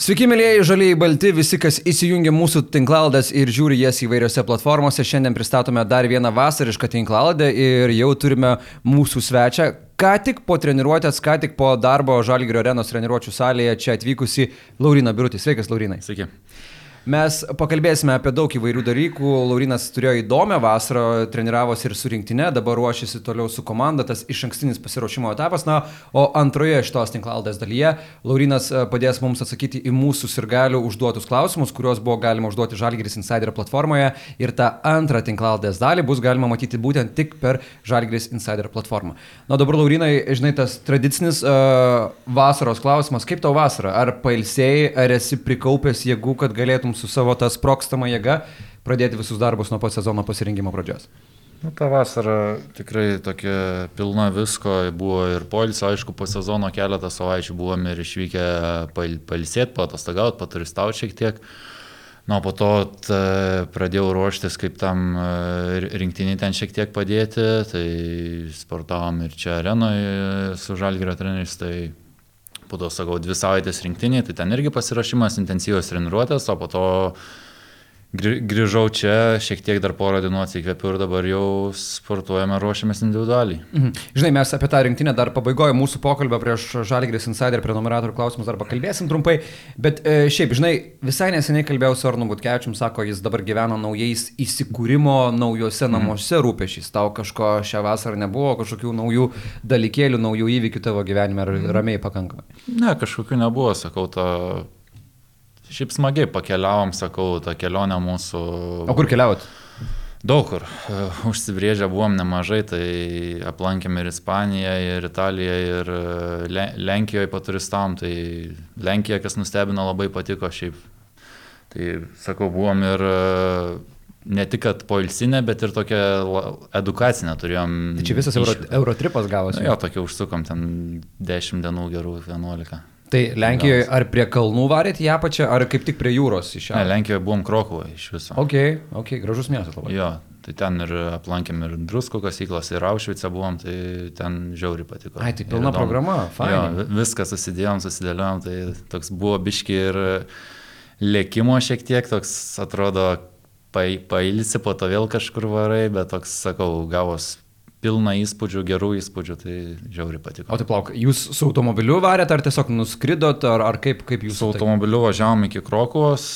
Sveiki, mėlyjeji žaliai balti, visi, kas įsijungia mūsų tinklaldas ir žiūri jas įvairiose platformose. Šiandien pristatome dar vieną vasarišką tinklalladę ir jau turime mūsų svečią. Ką tik po treniruotės, ką tik po darbo Žalgirio arenos treniruočio salėje čia atvykusi Laurina Birutė. Sveikas, Laurinai. Sveiki. Mes pakalbėsime apie daug įvairių dalykų. Laurinas turėjo įdomią vasarą, treniravosi ir su rinktinė, dabar ruošiasi toliau su komanda, tas iš ankstinis pasiruošimo etapas. Na, o antroje šitos tinklaldės dalyje Laurinas e, padės mums atsakyti į mūsų sirgalių užduotus klausimus, kuriuos buvo galima užduoti Žalgiris Insider platformoje. Ir tą antrą tinklaldės dalį bus galima matyti būtent tik per Žalgiris Insider platformą. Na, dabar Laurinai, žinai, tas tradicinis uh, vasaros klausimas, kaip tau vasara? Ar pailsėjai, ar esi prikaupęs jėgų, kad galėtum galėtum su savo tą sprokstamą jėgą pradėti visus darbus nuo pat sezono pasirinkimo pradžios? Nu, ta vasara tikrai tokia pilna visko buvo ir polis, aišku, po sezono keletą savaičių buvom ir išvykę pal, palsėti, patostagauti, paturistauti šiek tiek. Na, po to ta, pradėjau ruoštis, kaip tam e, rinktinį ten šiek tiek padėti, tai sportavom ir čia arenoje su Žalgirio treneriais, tai po to, sakau, dvi savaitės rinktinį, tai ten irgi pasirašymas, intensyvios treniruotės, o po to grįžau čia, šiek tiek dar porą dienų atsikvėpiau ir dabar jau sportuojame, ruošiamės individualiai. Mhm. Žinai, mes apie tą rinktinę dar pabaigoje mūsų pokalbio prieš Žalgris Insider prenumeratorių klausimus dar pakalbėsim trumpai, bet e, šiaip, žinai, visai neseniai kalbėjau su Arnu Butkevičium, sako, jis dabar gyvena naujais įsikūrimo naujose mhm. namuose mhm. rūpešiais. Tau kažko šią vasarą nebuvo, kažkokių naujų dalykėlių, naujų įvykių tavo gyvenime, ar mhm. ramiai pakankamai? Ne, kažkokių nebuvo, sakau, to Šiaip smagiai pakeliavom, sakau, tą kelionę mūsų. O kur keliaut? Daug kur. Užsibrėžę buvom nemažai, tai aplankėm ir Ispaniją, ir Italiją, ir e, Lenkijoje paturistavom, tai Lenkija, kas nustebino, labai patiko šiaip. Tai sakau, buvom ir e, ne tik poilsinė, bet ir tokia edukacinė turėjom. Tai čia visas euro, Eurotripas gavosi. Nu, jo, tokia užsukom ten 10 dienų gerų, 11. Tai Lenkijoje ar prie kalnų varėt į apačią, ar kaip tik prie jūros iš čia? Ne, Lenkijoje buvom Krokuvoje iš viso. Ok, ok, gražus miestas labai. Jo, tai ten ir aplankėm ir druskų kasyklas, ir Aušvice buvom, tai ten žiauri patiko. Ai, tai pilna programa, fain. Jo, viską susidėjom, susidėliojom, tai toks buvo biški ir lėkimo šiek tiek, toks atrodo pailsi, po to vėl kažkur varai, bet toks, sakau, gavos pilna įspūdžių, gerų įspūdžių, tai žiauri patiko. O tai plauk, jūs su automobiliu varėt, ar tiesiog nuskridot, ar, ar kaip, kaip jūs? Su automobiliu važiavom iki Krokuvos,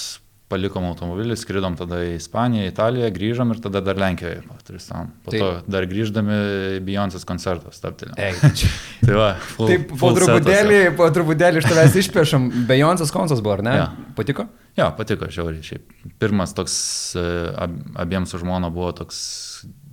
palikom automobilį, skridom tada į Ispaniją, Italiją, grįžom ir tada dar Lenkijoje paturistavom. Po tai... to dar grįždami Beyoncé's koncertas taptelėm. tai va, full, Taip, po truputėlį, po truputėlį iš tavęs išpešam. Beyoncé's koncertas buvo, ar ne? Ja. Patiko? Jo, ja, patiko, žiauriai. Šiaip pirmas toks e, ab, abiems su žmona buvo toks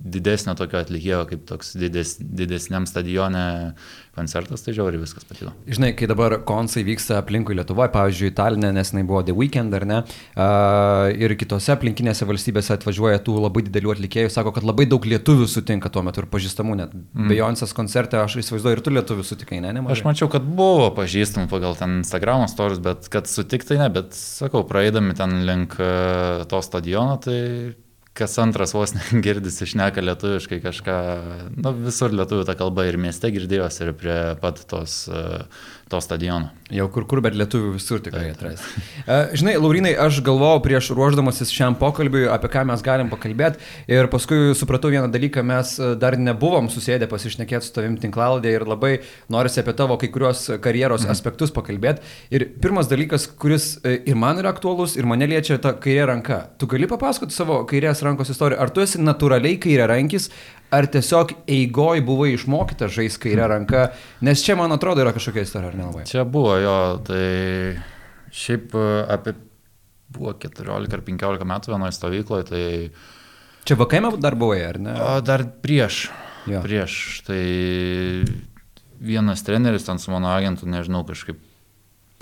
didesnio tokio atlikėjo, kaip toks dides, didesniam stadione koncertas, tai žiauriai viskas patiko. Žinai, kai dabar konsai vyksta aplinkui Lietuvoje, pavyzdžiui, Talinė, nes jinai buvo The Weekend ar ne, uh, ir kitose aplinkinėse valstybėse atvažiuoja tų labai didelių atlikėjų, sako, kad labai daug lietuvių sutinka tuo metu ir pažįstamų net. Mm. Beyoncé's koncerte aš įsivaizduoju ir tu lietuvių sutikai, ne? Nemažai. Aš mačiau, kad buvo pažįstamų pagal ten Instagram stories, bet kad sutiktai ne, bet sakau, praeidami ten link to stadiono, tai kas antras vos negirdisi šneka lietuviškai kažką, nu, visur lietuvių ta kalba ir mieste girdėjosi ir prie pat tos, to stadiono. Jau kur kur, bet lietuvių visur tikrai atras. Žinai, Laurinai, aš galvojau prieš ruoždamasis šiam pokalbiui, apie ką mes galim pakalbėti ir paskui supratau vieną dalyką, mes e, dar nebuvom susėdę pasišnekėti su tavim tinklaladė ir labai norisi apie tavo kai kurios karjeros mhm. aspektus pakalbėti. Ir pirmas dalykas, kuris e, ir man yra aktuolus, ir mane liečia ta kairė ranka. Tu gali papasakoti savo kairės rankos istoriją, ar tu esi natūraliai kairė rankis, ar tiesiog eigoj buvai išmokyta žaisti kairę ranką, nes čia, man atrodo, yra kažkokia istorija, ar nelabai? Čia buvo jo, tai šiaip e, apie buvo 14 ar 15 metų vienoje stovykloje, tai... Čia vakaime dar buvai, ar ne? O dar prieš. Jo. Prieš. Tai vienas treneris ten su mano agentu, nežinau, kažkaip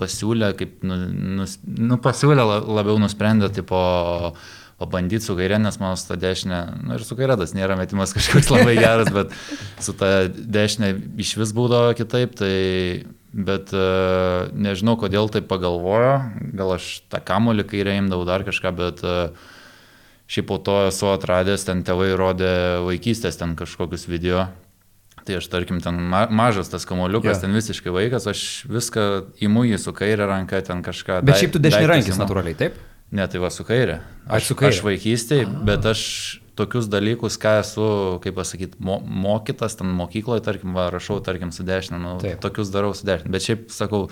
pasiūlė, kaip, nu, nus, nu pasiūlė labiau nusprendė, tipo, pabandyti su kairė, nes mano su ta dešinė, na nu, ir su kairė tas nėra metimas kažkoks labai geras, bet su ta dešinė iš vis būdavo kitaip, tai bet uh, nežinau, kodėl tai pagalvojo, gal aš tą kamolį kairė imdavau dar kažką, bet uh, šiaip po to esu atradęs, ten tėvai rodė vaikystės ten kažkokius video, Tai aš, tarkim, ten ma mažas tas kamoliukas, Jo. ten visiškai vaikas, aš viską įmu jį su kairė ranka, ten kažką. Bet šiaip tu daiktus rankis natūraliai, taip? Ne, tai va su kairė. Ai, Aš, su kaire. aš vaikystėje, bet aš tokius dalykus, ką esu, kaip pasakyti, mo mokytas ten mokykloje, tarkim, va, rašau, tarkim, su dešinė, nu, Taip. tokius darau su dešinė. Bet šiaip, sakau,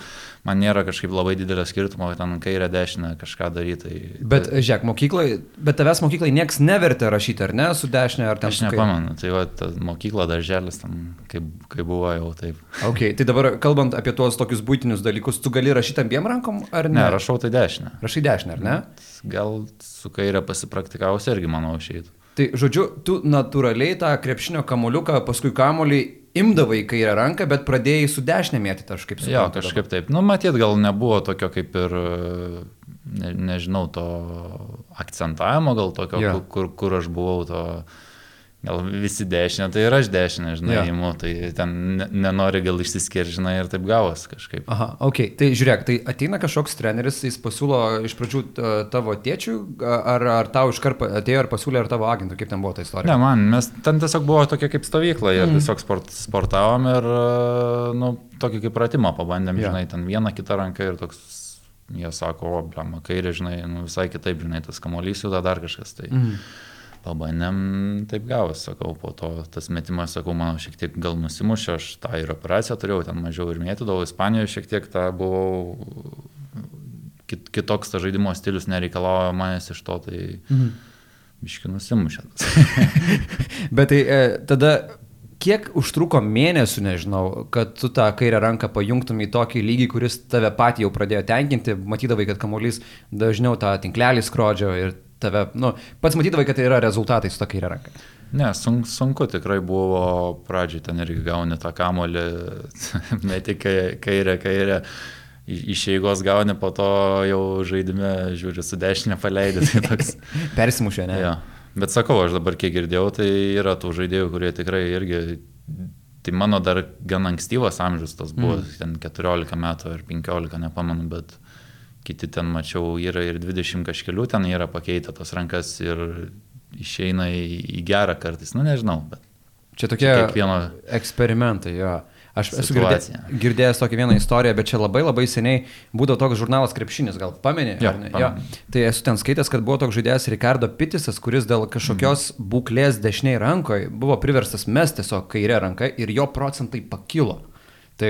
man nėra kažkaip labai didelio skirtumo, ten kairė dešinė kažką daryti. Tai, Bet, žiūrėk, mokyklai, bet tavęs mokyklai niekas nevertė rašyti, ar ne, su dešinė, ar ten Aš nepamenu, tai va, ta mokykla, darželis, ten, kaip, kaip buvo jau taip. Ok, tai dabar kalbant apie tuos tokius būtinius dalykus, tu gali rašyti abiem rankom, ar ne? Ne, rašau tai dešinę. Rašai dešinę, ar ne? Gal su kairė pasipraktikausi irgi, manau, išeitų. Tai žodžiu, tu natūraliai tą krepšinio kamuoliuką, paskui kamuolį imdavai kairę ranką, bet pradėjai su dešinė mėtyti, aš kaip Jo, suprantu. kažkaip taip. Nu, matyt, gal nebuvo tokio kaip ir, ne, nežinau, to akcentavimo, gal tokio, Jo. kur, kur, kur aš buvau, to, gal visi dešinė, tai ir aš dešinė, žinai, Jo. įimu, tai ten ne- nenori gal išsiskirti, žinai, ir taip gavos kažkaip. Aha, ok, tai žiūrėk, tai ateina kažkoks treneris, jis pasiūlo iš pradžių tavo tėčių, ar, ar tau iškart pa- atėjo ir pasiūlė, ar tavo agentui, kaip ten buvo ta istorija? Ne, man, mes ten tiesiog buvo tokia kaip stovykla Mhm. mm. tiesiog sport, sportavom ir, nu, tokį kaip pratimą pabandėm, yeah. žinai, ten vieną kitą ranką ir toks, jie sako, o, blema, kairė, žinai, nu, visai kitaip, žinai, tas kamuolys juda dar kažkas. Tai Mhm. Pabandėm, taip gavos, sakau, po to tas metimas, sakau, mano šiek tiek gal nusimušė, aš tą ir operaciją turėjau, ten mažiau ir mėtydavau, Ispanijoje šiek tiek tą buvau, kit, kitoks tas žaidimo stilius nereikalauja manęs iš to, tai Mhm. biški nusimušė. Bet tai e, tada kiek užtruko mėnesių, nežinau, kad tu tą kairę ranką pajungtum į tokį lygį, kuris tave patį jau pradėjo tenkinti, matydavai, kad kamuolys dažniau tą tinklelį skrodžio ir tave, nu, pats matydavai, kad tai yra rezultatai su tą kairę ranką. Ne, sun, sunku tikrai buvo pradžiai ten irgi gauni tą kamolį, meti kai- kairę, kairę, iš eigos gauni, po to jau žaidime žiūri su dešinė paleidai. Tai toks, Persimušė, ne? jo. Bet sakau, aš dabar kiek girdėjau, tai yra tų žaidėjų, kurie tikrai irgi, tai mano dar gan ankstyvas amžius tas buvo, mm. ten 14 metų ar 15, nepamenu, bet kiti ten mačiau yra ir 20 kažkelių, ten yra pakeitę tas rankas ir išeina į, į gerą kartais, nu nežinau, bet Čia tokie kiekvieno eksperimentai, jo. Aš esu Situacija. girdėjęs, tokią vieną istoriją, bet čia labai labai seniai būdavo toks žurnalas Krepšinis, gal pameni? Jo, pamenu. Tai esu ten skaitęs, kad buvo toks žaidėjas Ricardo Pitisas, kuris dėl kažkokios Mhm. būklės dešiniai rankoje buvo priverstas mes tiesiog kairę ranką ir jo procentai pakilo. Tai,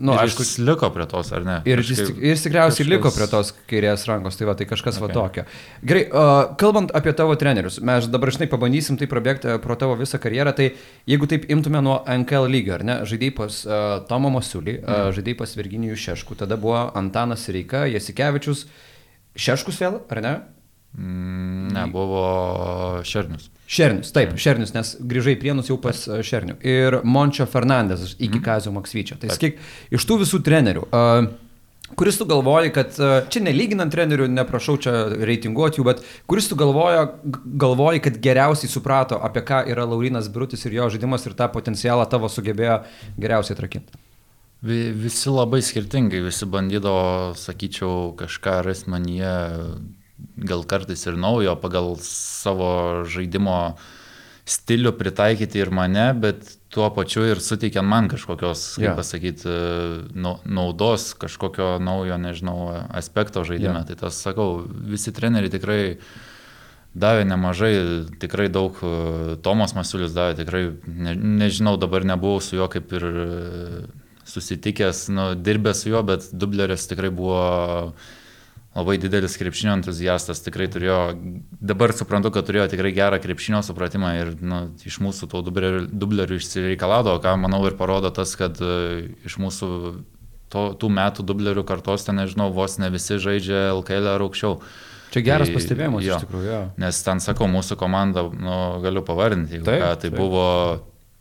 nu, nu, aišku, jis liko prie tos, ar ne? Ir jis, jis tikriausiai kažkas- liko prie tos kairės rankos, tai va, tai kažkas okay. va tokio. Gerai, uh, kalbant apie tavo trenerius, mes dabar žinai pabandysim tai prabėgti pro tavo visą karjerą, tai jeigu taip imtume nuo NKL lygio, ar ne, žaidėjai pas uh, Tomo Masiulį, uh, žaidėjai pas Virginijų Šeškų, tada buvo Antanas Reika, Jasikevičius, Šeškus vėl, ar ne? Mm, ne, buvo Šernius. Šernius, taip, Šernius, nes grįžai prienus jau pas uh, Šernių. Ir Mončio Fernandes iki mm. Kazio Maksvyčio. Tai sakyk, iš tų visų trenerių, uh, kuris tu galvoji, kad, uh, čia nelyginant trenerių, neprašau čia reitinguoti jų, bet kuris tu galvoja, g- galvoji, kad geriausiai suprato, apie ką yra Laurinas Brutis ir jo žaidimas ir tą potencialą tavo sugebėjo geriausiai atrakinti. Vi- Visi labai skirtingai, visi bandydavo, sakyčiau, kažką rasti manyje, gal kartais ir naujo, pagal savo žaidimo stilių pritaikyti ir mane, bet tuo pačiu ir suteikiant man kažkokios, kaip yeah. pasakyti, nau- naudos, kažkokio naujo, nežinau, aspekto žaidime. Yeah. Tai tas, sakau, visi treneriai tikrai davė nemažai, tikrai daug, e, Tomas Masiulis davė, tikrai, ne, nežinau, dabar nebuvau su juo kaip ir e, susitikęs, nu, dirbęs su juo, bet dubleris tikrai buvo labai didelis krepšinio entuziastas, tikrai turėjo, dabar suprantu, kad turėjo tikrai gerą krepšinio supratimą ir nu, iš mūsų tų dublerių, išsireikalavo, ką manau ir parodo tas, kad e, iš mūsų to, tų metų dublerių kartos ten, nežinau, vos ne visi žaidžia LKL ar aukščiau. Čia geras Tai pastebėjimas jo. iš tikrųjų. Jo. Nes ten, sakau, mūsų komanda, nu, galiu pavardinti, Taip, ką, tai taip. buvo,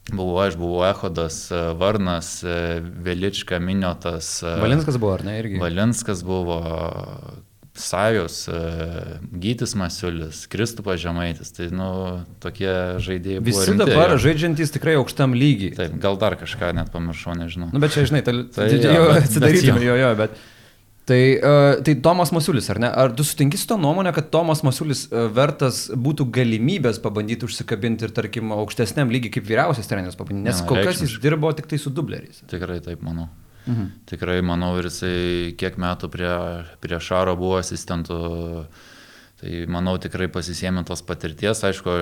buvo aš, buvo Ehodas, e, Varnas, e, Velička, Miniotas, e, Valinskas buvo, ar ne, irgi? Valinskas buvo, Sajus, Gytis Masiulis, Kristupas Žemaitis, tai, nu, tokie žaidėjai. Visi rimti, dabar jo. žaidžiantys tikrai aukštam lygiai. Taip, gal dar kažką net pamiršau, nežinau. Nu, bet čia, žinai, tai, Tai jo, bet atsidarytume jo. jo, jo, bet. Tai, uh, tai Tomas Masiulis, ar ne? Ar tu sutinki su to nuomonė, kad Tomas Masiulis uh, vertas būtų galimybės pabandyti užsikabinti ir, tarkim, aukštesniam lygiai kaip vyriausias treneris pabandyti? Nes Ne, kol kas jis dirbo tik tai su dubleriais. Tikrai taip manau. Mhm. Tikrai manau ir jisai kiek metų prie, prie Šaro buvo asistentų. Tai manau tikrai pasisėmė tos patirties, aišku,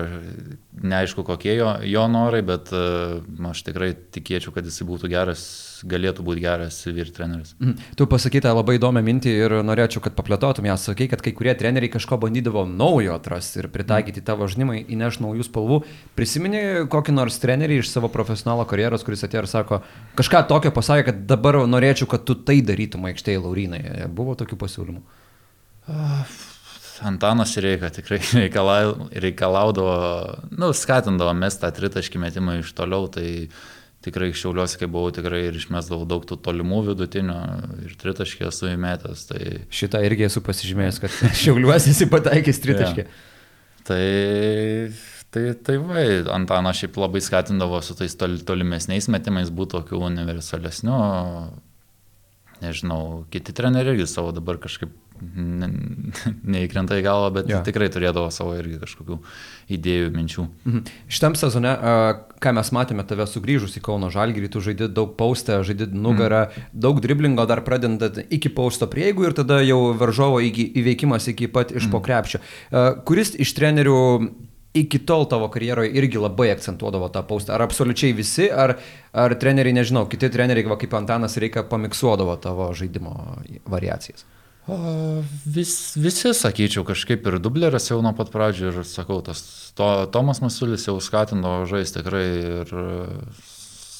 neaišku kokie jo, jo norai, bet uh, aš tikrai tikėčiau, kad jisai būtų geras, galėtų būti geras vyr treneris. Mhm. Tu pasakytą labai įdomią mintį ir norėčiau, kad paplėtotum ją. Sakai, kad kai kurie treneriai kažko bandydavo naujo atrasti ir pritaikyti tavo žinimą, įneš naujų spalvų. Prisimeni kokį nors trenerį iš savo profesionalo karjeros, kuris atėjo ir sako, kažką tokio pasakė, kad dabar norėčiau, kad tu tai darytum aikštėje, Laurinai. Buvo tokių pasiūlymų. Antanas Reika tikrai reikalau, reikalaudavo, nu, skatindavo mest tą tritaškį metimą iš toliau, tai tikrai šiauliuosi, kai buvau, tikrai ir išmesdavau daug tų tolimų vidutinių ir tritaškį esu įmetęs. Tai, Šitą irgi esu pasižymėjęs, kad šiauliuosi esi pataikęs tritaškį. tai, tai, tai va, Antanas šiaip labai skatindavo su tais tol, tolimesniais metimais būti tokiu universalesniu. Nežinau, kiti treneriai irgi savo dabar kažkaip ne, neįkrenta į galvą, bet ja. tikrai turėdavo savo irgi kažkokių idėjų, minčių. Mhm. Šitam sezone, ką mes matėme tave sugrįžus į Kauno Žalgirį, tu žaidži daug paustę, žaidži nugarą, mm. daug driblingo dar pradedant iki pausto prieigų ir tada jau varžovo iki, įveikimas iki pat iš po krepšio. A, Kuris iš trenerių iki tol tavo karjeroje irgi labai akcentuodavo tą paustą? Ar absoliučiai visi, ar, ar treneriai, nežinau, kiti treneriai, va, kaip Antanas Reikia, pamiksuodavo tavo žaidimo variacijas? Vis, visi, sakyčiau, kažkaip ir dubleris jau nuo pat pradžių ir sakau, tas to, Tomas Masulis jau skatindavo žaisti tikrai ir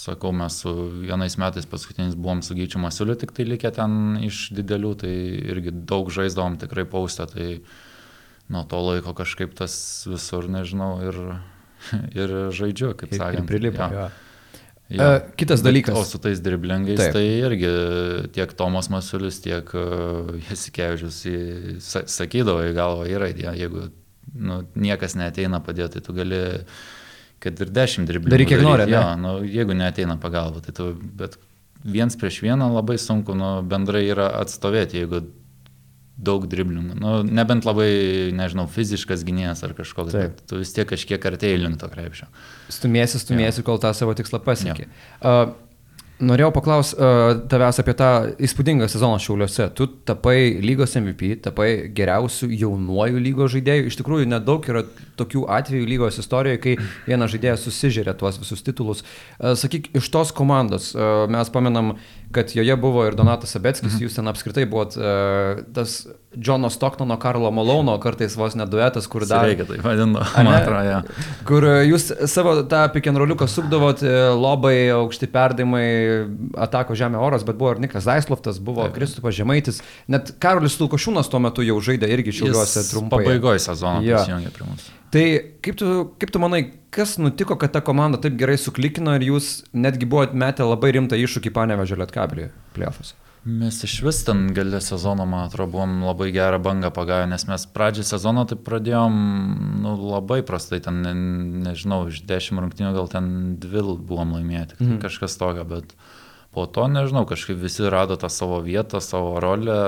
sakau, mes su vienais metais paskutiniais buvom su Gyčiu Masuliu, tik tai likę ten iš didelių, tai irgi daug žaisdavom tikrai paustę, tai nuo to laiko kažkaip tas visur, nežinau, ir, ir žaidžiu, kaip sakant. ir prilipo. Jo. Jo. Jo. E, kitas dalykas. O su tais driblingais, Taip. Tai irgi tiek Tomas Masiulis, tiek uh, Jasikevičius sakydavo į galvą yra idėja, jeigu nu, niekas neteina padėti, tai tu gali, kad ir dešimt driblingų. Daryk, kiek nori, Jo, ne? nu, jeigu neteina pagalba, tai tu, bet viens prieš vieną labai sunku, nu, bendrai yra atstovėti, jeigu daug driblingų. Nu, nebent labai, nežinau, fiziškas gynėjas ar kažkoks, Taip. bet tu vis tiek kažkiek artėjai link to krepšio. Stumiesi, stumiesi, kol tą savo tikslą pasiekė. Uh, norėjau paklausti uh, tavęs apie tą įspūdingą sezoną Šiauliuose. Tu tapai lygos MVP, tapai geriausių jaunuojų lygos žaidėjų. Iš tikrųjų, nedaug yra tokių atvejų lygos istorijoje, kai vienas žaidėjas susižiūrė tuos visus titulus. Uh, sakyk, iš tos komandos uh, mes pamenam, kad joje buvo ir Donatas Abeckis, mhm. jūs ten apskritai buvot uh, tas Džono Stoktono, Karlo Malauno, kartais vos neduetas, kur dar... Reikia tai vadinu, man atrodo, jo. Kur e, jūs savo tą pikenroliuką sukdavot, e, labai aukšti perdavimai, atako žemė oras, bet buvo ir Nikas Zaisloftas, buvo Taip. Kristupas Žemaitis, net Karolis Lukošūnas tuo metu jau žaidė irgi šiauliuose trumpai. Pabaigoje sezono Jo. prisijungė prie mūsų. Tai kaip tu, kaip tu manai, kas nutiko, kad ta komanda taip gerai suklikino ir jūs netgi buvote metę labai rimtą iššūkį panevežė Lietkabelį playoffs? Mes iš vis ten galę sezono, man atrodo, buvom labai gerą bangą pagavę, nes mes pradžią sezono taip pradėjom nu, labai prastai, ten, ne, nežinau, iš dešimt rungtynių gal ten dvi buvom laimėję, tik Mhm. mhm. kažkas tokio, bet po to, nežinau, kažkaip visi rado tą savo vietą, savo rolę.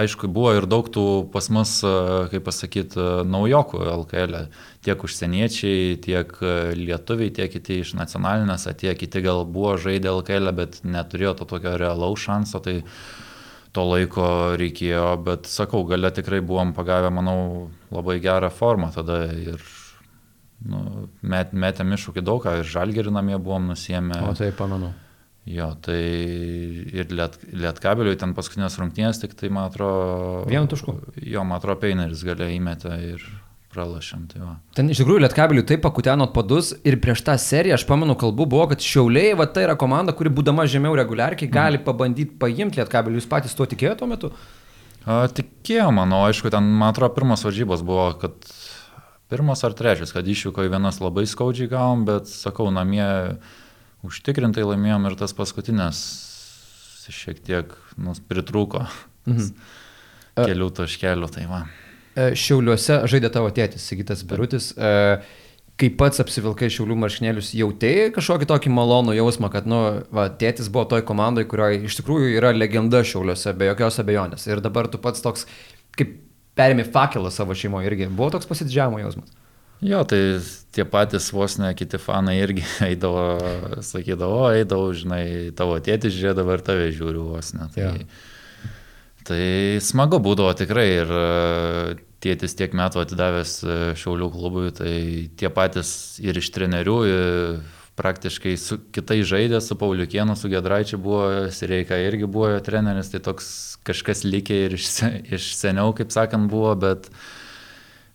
Aišku, buvo ir daug tų pas mus, e, kaip pasakyti, naujokų LKL, -e. tiek užsieniečiai, tiek e, lietuviai, tiek kiti iš nacionalinės, tiek kiti gal buvo žaidę LKL, -e, bet neturėjo to tokio realaus šanso, tai to laiko reikėjo, bet sakau, gale tikrai buvom pagavę, manau, labai gerą formą tada ir nu, met, metėm iššūkį daug, ir žalgerį namie buvom nusėmę. O tai pamenu. Jo, tai ir liet, lietkabeliui ten paskutinės rungtynės, tik tai, man atrodo... Vienu tašku. Jo, man atrodo, Peineris galėjo įmetę ir pralašėm. Tai va. Ten iš tikrųjų Lietkabeliui taip pakutenot padus ir prieš tą seriją, aš pamenu, kalbu buvo, kad Šiauliai, va tai yra komanda, kuri būdama žemiau reguliarkiai gali pabandyti paimti Lietkabelį. Jūs patys tuo tikėjote tuo metu? A, tikėjau, manau, aišku, ten, man atrodo, pirmos varžybos buvo, kad pirmas ar trečias, kad išvyko į vienas labai skaudžiai gavom, bet, sakau, namie užtikrintai laimėjom ir tas paskutinės šiek tiek nu, pritrūko Mhm. kelių taškelių, tai va. E, Šiauliuose žaidė tavo tėtis, Sigitas Birutis. E, kai pats apsivilkai šiaulių marškinėlius, jautėjai kažkokį tokį malonų jausmą, kad, nu, va, tėtis buvo toj komandai, kurioje iš tikrųjų yra legenda šiauliuose, be jokios abejonės. Ir dabar tu pats toks, kaip perėmė fakelą savo šeimoje irgi. Buvo toks pasididžiavimo jausmas. Jo, tai tie patys vos ne kiti fanai irgi eidavo, sakydavo, eidavo, žinai, tavo tėtis žiūrėjo, dabar tave žiūriu vos ne. Tai, ja. tai smagu būdavo tikrai ir tėtis tiek metų atidavęs e, Šiaulių klubui, tai tie patys ir iš trenerių, ir praktiškai su kitais žaidė, su Pauliukienu, su Gedraičiu buvo, Sireika irgi buvo treneris, tai toks kažkas likė ir iš, iš seniau, kaip sakant, buvo, bet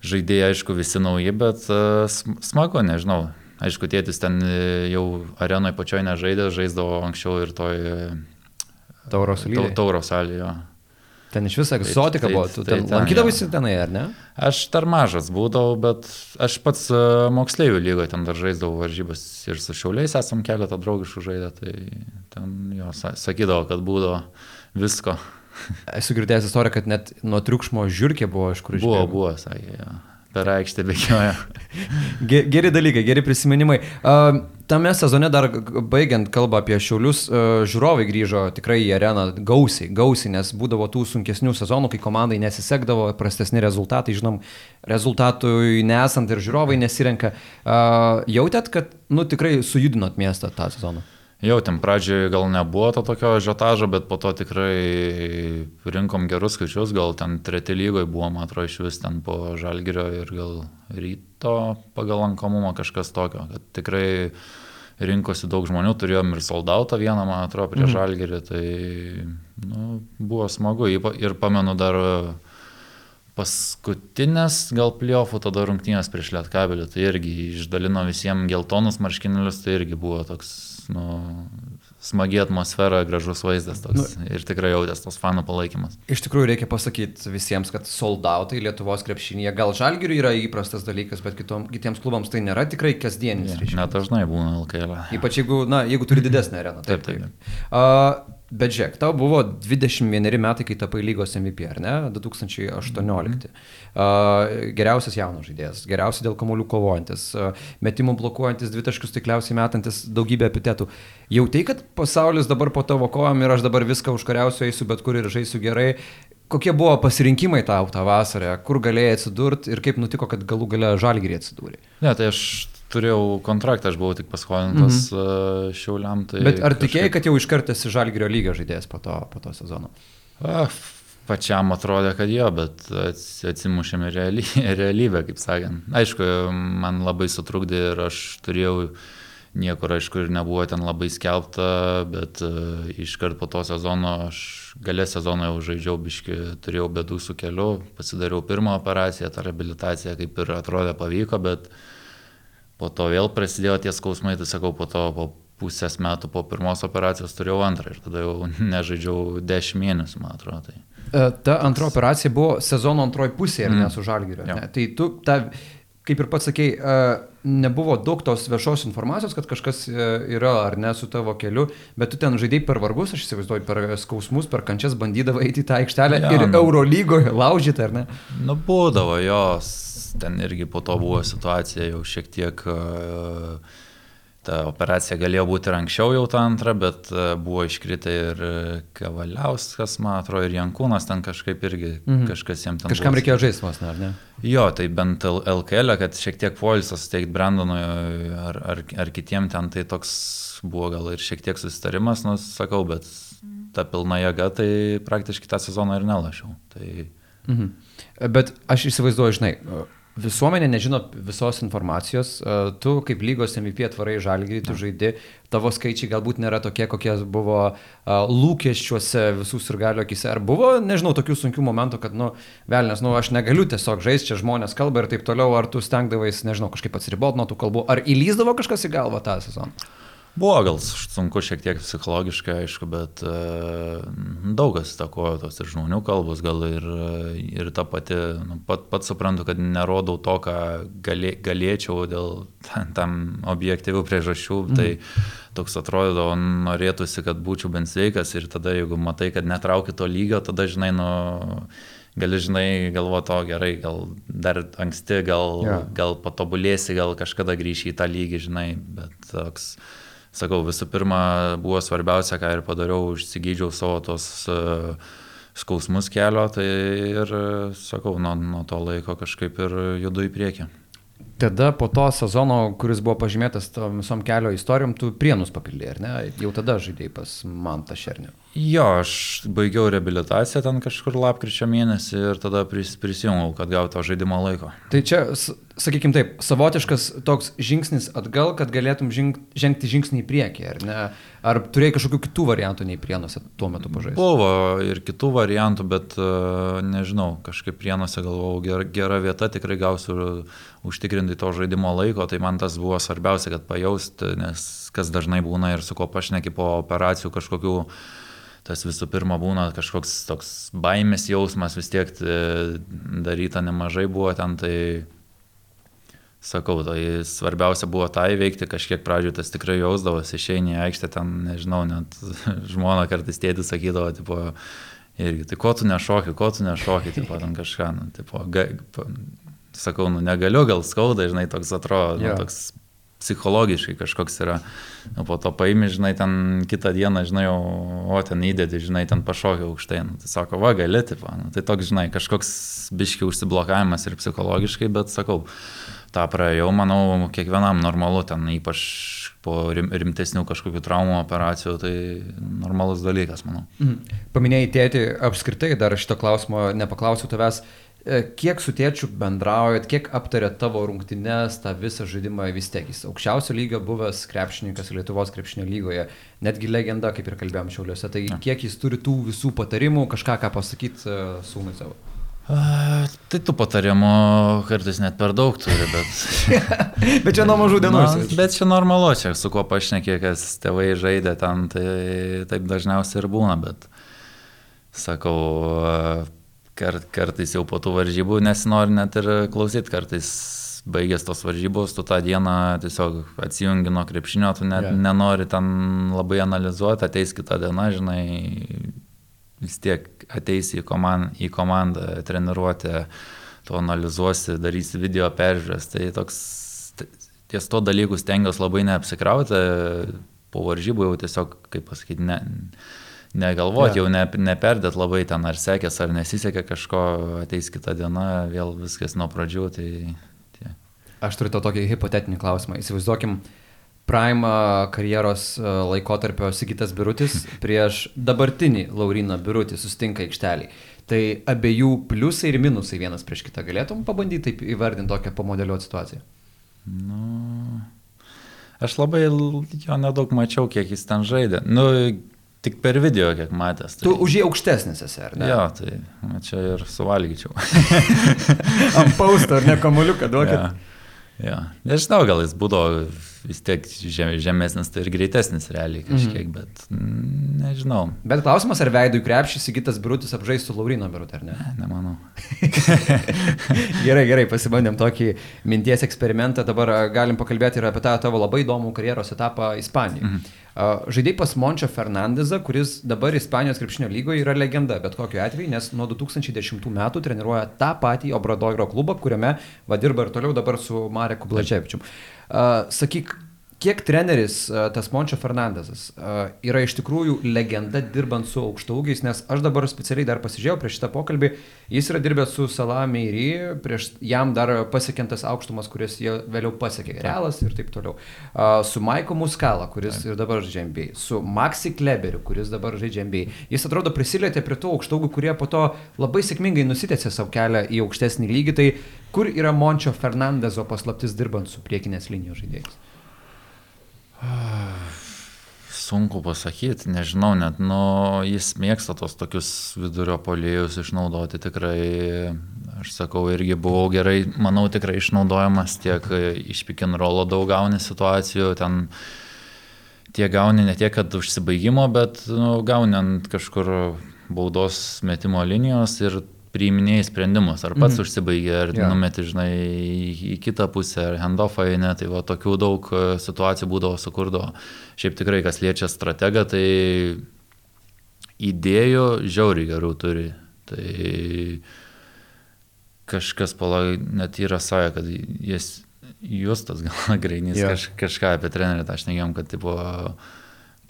žaidėjai, aišku, visi nauji, bet uh, smagu, nežinau. Aišku, tėtis ten e, jau arenoje pačioje nežaidė, žaisdavo anksčiau ir toj Tauro salėje. Tauro salėje. Ten iš viso egzotika tai, buvo, tu tai, ten tai, lankydavaisi tenai, ar ne? Aš dar mažas būdavau, bet aš pats e, moksleivių lygoje ten dar žaisdavau varžybas ir su šiauliais esam keletą draugiškų žaidę, tai ten jo sakydavo, kad būdavo visko. Esu girdėjęs istoriją, kad net nuo triukšmo žiūrkė buvo iš kur išėjo. Buvo, buvo, sakė, jo per aikštę bėgioja. geri dalykai, geri prisiminimai. Uh, tame sezone dar baigiant kalbą apie šiulius, uh, žiūrovai grįžo tikrai į areną gausiai, gausiai, nes būdavo tų sunkesnių sezonų, kai komandai nesisekdavo, prastesni rezultatai, žinom, rezultatui nesant ir žiūrovai nesirenka. Jautėt, kad, nu, tikrai sujudinot miestą tą sezoną? Jautėm, pradžioje gal nebuvo to tokio žiotažo, bet po to tikrai rinkom gerus skaičius, gal ten treti lygoje buvo, man atrodo, iš vis ten po žalgerio ir gal ryto pagal lankomumą kažkas tokio, kad tikrai rinkosi daug žmonių, turėjom ir soldautą vieną, man atrodo, prie mm. žalgerį, tai nu, buvo smagu ir pamenu dar paskutinės gal pliofų tada rungtynės prieš Lietkabelį, tai irgi išdalino visiems geltonus marškinėlius, tai irgi buvo toks nu, smagi atmosfera, gražus vaizdas toks nu, ir tikrai jautės tos fanų palaikymas. Iš tikrųjų reikia pasakyti visiems, kad soldautai Lietuvos krepšinėje gal žalgiriui yra įprastas dalykas, bet kitom, kitiems klubams tai nėra tikrai kasdienis. Ja, net dažnai būna LKL. Ypač jeigu, na, jeigu turi didesnę areną. Taip, taip. taip. taip. Uh, Bet žiūrėk, tau buvo 21 metai, kai tapai lygos MVP, ar ne? 2018. Mm -hmm. uh, geriausias jaunas žaidėjas, geriausias dėl kamuolių kovojantis, uh, metimų blokuojantis, dvitaškius taikliausiai metantis, daugybę epitetų. Jau tai, kad pasaulis dabar po tavo kojom ir aš dabar viską užkariausiu, eisiu bet kur ir žaisiu gerai. Kokie buvo pasirinkimai tau tą vasarą, kur galėjai atsidurti ir kaip nutiko, kad galų gale žalgyrį atsidūrė? Ne, tai aš turėjau kontraktą, aš buvau tik paskolintas mm -hmm. šiauliam. Tai Bet ar kažkaip... tikėjai, kad jau iškart esi žalgerio lygio žaidėjas po to, po to sezono? A, pačiam atrodė, kad jo, bet atsimušėme reali, realybę, kaip sakant. Aišku, man labai sutrukdė ir aš turėjau niekur, aišku, ir nebuvo ten labai skelbta, bet uh, iškart po to sezono aš galę sezono jau žaidžiau biški, turėjau bėdų su keliu, pasidariau pirmą operaciją, ta rehabilitacija kaip ir atrodė pavyko, bet uh, po to vėl prasidėjo tie skausmai, tai sakau, po to po pusės metų po pirmos operacijos turėjau antrą ir tada jau nežaidžiau dešimt mėnesių, man atrodo. Tai. E, ta antra operacija buvo sezono antroji pusė, ar mm. ne, su žalgiriu. Tai tu tą kaip ir pats sakei, nebuvo daug tos viešos informacijos, kad kažkas e, yra ar ne su tavo keliu, bet tu ten žaidėjai per vargus, aš įsivaizduoju, per skausmus, per kančias bandydavai eiti į tą aikštelę ja, ir nu, Eurolygoje laužyti, ar ne? Nu, būdavo jos, ten irgi po to buvo situacija jau šiek tiek uh, ta operacija galėjo būti ir anksčiau jau ta antra, bet e, buvo iškritę ir Kavaliauskas, man atrodo, ir Jankūnas ten kažkaip irgi mhm. kažkas jiems ten. Kažkam buvo. reikėjo žaisti vos, ar ne? Jo, tai bent LKL, kad šiek tiek poilsas suteikti Brandonui ar, ar, ar kitiem ten, tai toks buvo gal ir šiek tiek susitarimas, nu sakau, bet ta pilna jėga, tai praktiškai tą sezoną ir nelašiau. Tai... Mhm. Bet aš įsivaizduoju, žinai, Visuomenė nežino visos informacijos, tu kaip lygos MVP atvarai žalgį, tu žaidi, tavo skaičiai galbūt nėra tokie, kokie buvo lūkesčiuose visų sirgalio akise. Ar buvo, nežinau, tokių sunkių momentų, kad, nu, velnės, nu, aš negaliu tiesiog žaisti, čia žmonės kalba ir taip toliau, ar tu stengdavais, nežinau, kažkaip atsiribot nuo tų kalbų, ar įlyzdavo kažkas į galvą tą sezoną? Buvo gal sunku šiek tiek psichologiškai, aišku, bet uh, daug kas įtakojo tos ir žmonių kalbos, gal ir, ir ta pati, nu, pat, pat suprantu, kad nerodau to, ką galė, galėčiau dėl tam, tam objektyvių priežasčių, mm. tai toks atrodo, norėtųsi, kad būčiau bent sveikas ir tada, jeigu matai, kad netrauki to lygio, tada, žinai, nu, gali, žinai, galvo to gerai, gal dar anksti, gal, Jo. gal patobulėsi, gal kažkada grįši į tą lygį, žinai, bet toks, sakau, visų pirma, buvo svarbiausia, ką ir padariau, užsigydžiau savo tos uh, skausmus kelio, tai ir, uh, sakau, nuo, nuo to laiko kažkaip ir judu į priekį. Tada po to sezono, kuris buvo pažymėtas visom kelio istorijom, tu prienus papildė, ar ne? Jau tada žaidėjai pas Mantą Šernį. Jo, aš baigiau reabilitaciją ten kažkur lapkričio mėnesį ir tada pris, prisijungiau, kad gautų žaidimo laiko. Tai čia, sakykime taip, savotiškas toks žingsnis atgal, kad galėtum žing, žengti žingsnį į priekį, ar ne? Ar turėjai kažkokių kitų variantų nei prienuose tuo metu pažaisti? Buvo ir kitų variantų, bet uh, nežinau, kažkaip prienuose galvojau, gera, gera vieta, tikrai gausiu užtikrinti to žaidimo laiko, tai man tas buvo svarbiausia, kad pajausti, nes kas dažnai būna ir su ko pašneki po operacijų kažkokių tas visų pirma būna kažkoks toks baimės jausmas, vis tiek e, daryta nemažai buvo ten, tai sakau, tai svarbiausia buvo tą įveikti, kažkiek pradžioje tas tikrai jausdavosi, išeini į aikštę, ten, nežinau, net žmona kartais tėtis sakydavo, tipo, irgi, tai ko tu nešoki, ko tu nešoki, tipo, ten kažką, nu, tipo, ga, sakau, nu, negaliu, gal skauda, žinai, toks atrodo, nu, toks psichologiškai kažkoks yra. Nu, po to paimi, žinai, ten kitą dieną, žinai, o, ten įdėdi, žinai, ten pašokia aukštai. Nu, tai sako, va, gali, tipo. Nu, tai toks, žinai, kažkoks biški užsiblokavimas ir psichologiškai, bet sakau, tą praėjau, manau, kiekvienam normalu, ten ypač po rim, rimtesnių kažkokių traumų operacijų, tai normalus dalykas, manau. Mhm. Paminėjai tėti, apskritai dar šito klausimo nepaklausiau tavęs, kiek su tėčiu bendraujat, kiek aptarėt tavo rungtynes, tą visą žaidimą vis tiek jis aukščiausio lygio buvęs krepšininkas Lietuvos krepšinio lygoje, netgi legenda, kaip ir kalbėjom šiauliuose, tai kiek jis turi tų visų patarimų, kažką ką pasakyti sūnui savo. A, tai tų patarimų kartais net per daug turi, bet... Bet čia nuo mažų dienų. Na, jis- bet čia normalu, čia su kuo pašnekė, kas tėvai žaidė ten, tai taip dažniausiai ir būna, bet sakau, kart, kartais jau po tų varžybų nesinori net ir klausyti, kartais baigęs tos varžybos, tu tą dieną tiesiog atsijungi nuo krepšinio, tu net yeah. nenori ten labai analizuoti, ateis kitą dieną, žinai, vis tiek ateisi į, komand, į komandą, treniruotę, tu analizuosi, darysi video peržiūrės, tai toks ties to dalykus stengiuosi labai neapsikrauti, po varžybų jau tiesiog, kaip pasakyti, ne, negalvoti, Jo. jau ne, neperdėt labai ten, ar sekės, ar nesisekė kažko, ateis kitą dieną, vėl viskas nuo pradžių, tai tie. Aš turiu to tokį hipotetinį klausimą. Įsivaizduokim, Prime karjeros laikotarpio Sigitas Birutis prieš dabartinį Lauriną Birutį sustinka aikštelį. Tai abiejų pliusai ir minusai vienas prieš kitą galėtum pabandyti taip įvardinti tokią pamodeliuoti situaciją. Nu, aš labai jo nedaug mačiau, kiek jis ten žaidė. Nu, tik per video, kiek matęs. Tu už jį aukštesnis esi, ar ne? Jo, tai čia ir suvalgyčiau. Ant pausto, ar ne kamuoliuką duokit. Ja. Ja. Nežinau, gal jis būdavo vis tiek žem, žemesnis, tai ir greitesnis realiai kažkiek, mhm. bet mm, nežinau. Bet klausimas, ar veidų į krepšį Sigitas Birutis apžaistų Laurino Birutį, ar ne? Ne, Nemanau. gerai, gerai, pasibandėm tokį minties eksperimentą. Dabar galim pakalbėti ir apie tą tavo labai įdomų karjeros etapą Ispanijoje. Mhm. Žaidėjai pas Mončio Fernandezą, kuris dabar Ispanijos krepšinio lygoje yra legenda, bet kokiu atveju, nes nuo 2010 metų treniruoja tą patį Obradoiro klubą, kuriame va dirba ir toliau dabar su Mareku Blaževičiu. Sakyk, Kiek treneris a, tas Mončio Fernandezas a, yra iš tikrųjų legenda dirbant su aukštaugiais, nes aš dabar specialiai dar pasižiūrėjau prieš šitą pokalbį, jis yra dirbęs su Salameiri, prieš jam dar pasiekiantas aukštumas, kuris jie vėliau pasiekė, Realas ir taip toliau. A, Su Maiko Muskala, kuris ir dabar žaidžia NBA, su Maxi Kleberiu, kuris dabar žaidžia NBA. Jis atrodo prisilietė prie tų aukštaugių, kurie po to labai sėkmingai nusitęsė savo kelią į aukštesnį lygį. Tai kur yra Mončio Fernandezo paslaptis dirbant su priekinės linijos žaidėjais? Sunku pasakyti, nežinau, net, nu, jis mėgsta tos tokius vidurio polėjus išnaudoti tikrai, aš sakau, irgi buvau gerai, manau, tikrai išnaudojamas tiek iš pikin rolo daug gauni situacijų, ten tie gauni ne tiek, kad užsibaigimo, bet nu, gauni ant kažkur baudos metimo linijos ir priiminėjai sprendimus, ar pats mhm. užsibaigė, ar yeah. numeti, žinai, į, kitą pusę, ar handoffą eina, tai va tokių daug e, situacijų būdavo sukurdavo. Šiaip tikrai, kas liečia strategą, tai idėjų žiauriai gerų turi. Tai kažkas palai net yra sąja, kad jis, Justas gal Greinys Jo. kaž, kažką apie trenerį, tą aš negėjom, kad tipo,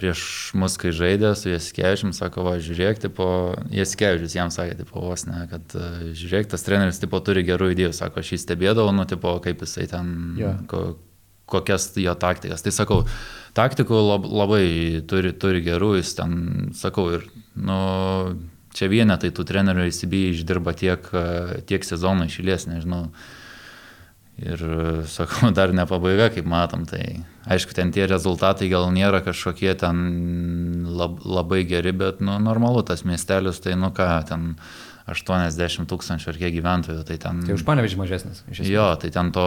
prieš mus, kai žaidė su Jaskevičium, sako, va, žiūrėk, tipo, Jaskevičius jam sakė, tipo, vos ne, kad e, žiūrėk, tas treneris, tipo, turi gerų idėjų, sako, aš jį stebėdavau, nu, tipo, kaip jisai ten, Jo. ko, kokias jo taktikas. Tai sakau, taktikų lab, labai turi, turi gerų, jis ten, sakau, ir, nu, čia vienetai tų trenerių įsibiję išdirba tiek, e, tiek sezoną išėlės, nežinau. Ir, sakau, dar ne pabaiga, kaip matom, tai aišku, ten tie rezultatai gal nėra kažkokie ten lab, labai geri, bet, nu, normalu, tas miestelis, tai, nu ką, ten 80 tūkstančių ar kiek gyventojų, tai ten... Tai už panevežį mažesnis. Jo, tai ten to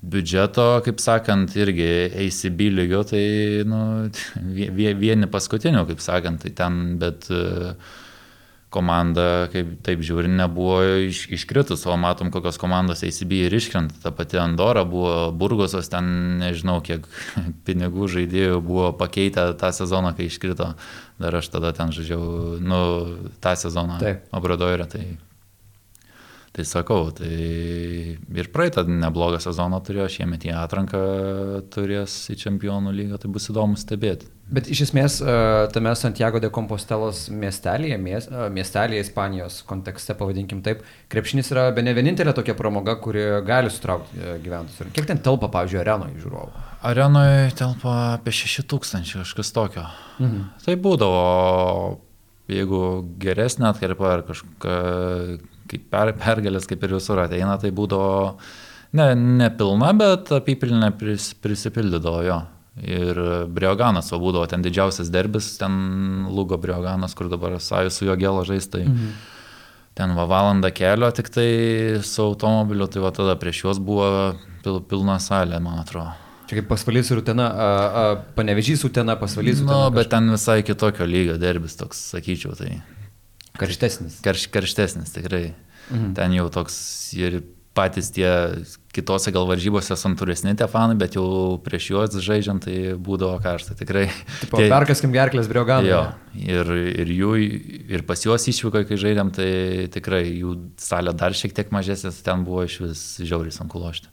biudžeto, kaip sakant, irgi ACB lygio, tai nu, vie- vie- vieni paskutinių, kaip sakant, tai ten, bet e, komanda, kaip taip žiūri, nebuvo iš, iškritus, o matom, kokios komandos ACB ir iškrenta. Ta pati Andora buvo, Burgosas ten, nežinau, kiek pinigų žaidėjų buvo pakeitę tą sezoną, kai iškrito. Dar aš tada ten žaidžiau, nu, tą sezoną. Taip. Obradoirė, tai Tai sakau, tai ir praeitą neblogą sezoną turėjo, šiemet į atranką turės į čempionų lygą, tai bus įdomu stebėti. Bet iš esmės e, tame Santiago de Compostelos miestelėje, mies, miestelėje Ispanijos kontekste, pavadinkim taip, krepšinis yra be ne vienintelė tokia pramoga, kuri gali sutraukti e, gyventojus. Ir Kiek ten telpa, pavyzdžiui, arenoje žiūrovų? Arenoje telpa apie 6000 kažkas tokio. Mhm. Tai būdavo, jeigu geresnė atkarpa ar kažkokia kaip per, pergalės, kaip ir visur ateina, tai būdavo ne, ne pilna, bet apipilnė pris, prisipildydavo jo. Ir Brioganas, o būdavo ten didžiausias derbis, ten Lugo Brioganas, kur dabar Sajus su jo gėlo žaistai. Mhm. Ten va valanda kelio tik tai su automobiliu, tai va tada prieš juos buvo pil, pilna salė, man atrodo. Čia kaip pasvalys ir utena, panevežys utena, pasvalys Nu, utena. bet ten visai kitokio lygio derbis toks, sakyčiau, tai Karštesnis. karš, karštesnis tikrai. Mhm. Ten jau toks ir patys tie kitose gal varžybose santūresni tie fanai, bet jau prieš juos žaidžiant tai būdavo karšta tikrai. Tipo, perkaskim gerklės brioganą. Jo, ir, ir jų, ir pas juos išvyko, kai žaidėm, tai tikrai jų salė dar šiek tiek mažesnė, ten buvo iš vis žiauriai sunku lošti.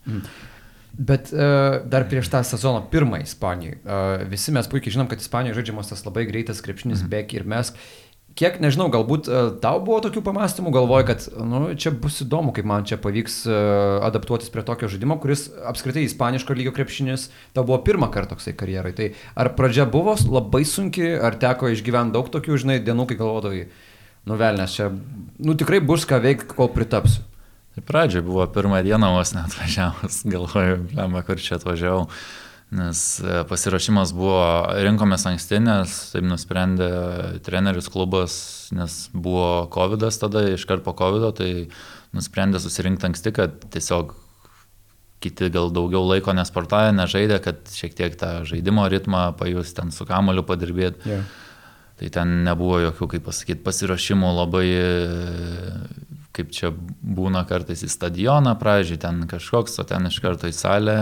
Bet uh, dar prieš tą sezoną pirmą Ispanijoje, uh, visi mes puikiai žinom, kad Ispanijoje žaidžiamas tas labai greitas krepšinis, mhm. bek ir mes. Kiek, nežinau, galbūt uh, tau buvo tokių pamastymų, galvoj, kad, nu, čia bus įdomu, kaip man čia pavyks uh, adaptuotis prie tokio žaidimo, kuris apskritai ispaniško lygio krepšinis, tau buvo pirmą kartą toksai karjerai. Tai ar pradžia buvo labai sunki, ar teko išgyventi daug tokių, žinai, dienų, kai galvodavai, nuvelnės čia, nu, tikrai bus ką veikti, kol pritapsiu. Pradžioje buvo pirmą dieną vos net atvažiavus, galvoju, lemma, kur čia atvažiavau, nes e, pasirašymas buvo, rinkomės anksti, nes taip nusprendė treneris klubas, nes buvo COVID tada, iškart po COVID, tai nusprendė susirinkti anksti, kad tiesiog kiti gal daugiau laiko nesportavę, nežaidė, kad šiek tiek tą žaidimo ritmą pajus, ten su kamoliu padirbėti. Yeah. Tai ten nebuvo jokių, kaip pasakyti, pasirašymų labai, e, kaip čia būna kartais į stadioną, pradžiui ten kažkoks, o ten iš karto į salę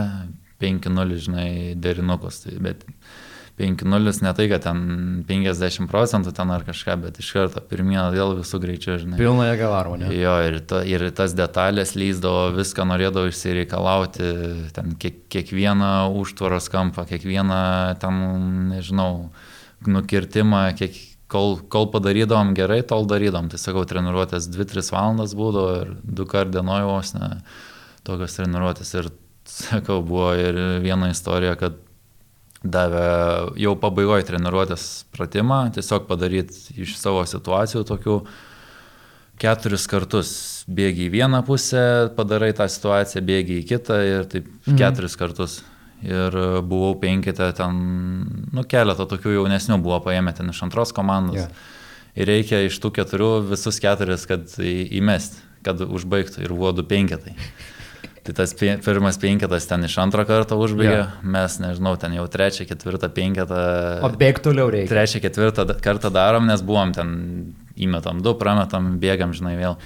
5-0, žinai, derinukus. Tai, bet 5-0 ne tai, kad ten 50 procentų ten ar kažką, bet iš karto pirmieną vėl visų greičiau, žinai. Pilna jėga varo, ne? Jo, ir, ta, ir tas detalės lyzdavo, viską norėdavo išsireikalauti, ten kiek, kiekvieną užtvaros kampą, kiekvieną ten, nežinau, nukirtimą, kiek, kol, kol padarydavom gerai, tol darydavom. Tai sakau, treniruotės 2-3 valandas būdavo ir du kart dienoje vos ne tokios treniruotės. Ir sakau, buvo ir viena istorija, kad davė jau pabaigoje treniruotės pratimą, tiesiog padaryti iš savo situacijų tokių keturis kartus bėgi į vieną pusę, padarai tą situaciją, bėgi į kitą ir taip mhm. keturis kartus. Ir buvau penkite ten, nu, keletą tokių jaunesnių buvo paėmę ten iš antros komandos. Yeah. Ir reikia iš tų keturių visus keturis, kad įmest, kad užbaigtų. Ir buvo du penketai. Tai tas pe- pirmas penketas ten iš antro karto užbaigė, Jo. mes, nežinau, ten jau trečią, ketvirtą penketą. O bėg toliau reikia. Trečią, ketvirtą kartą darom, nes buvom ten, įmetam du, prametam, bėgam, žinai, vėl.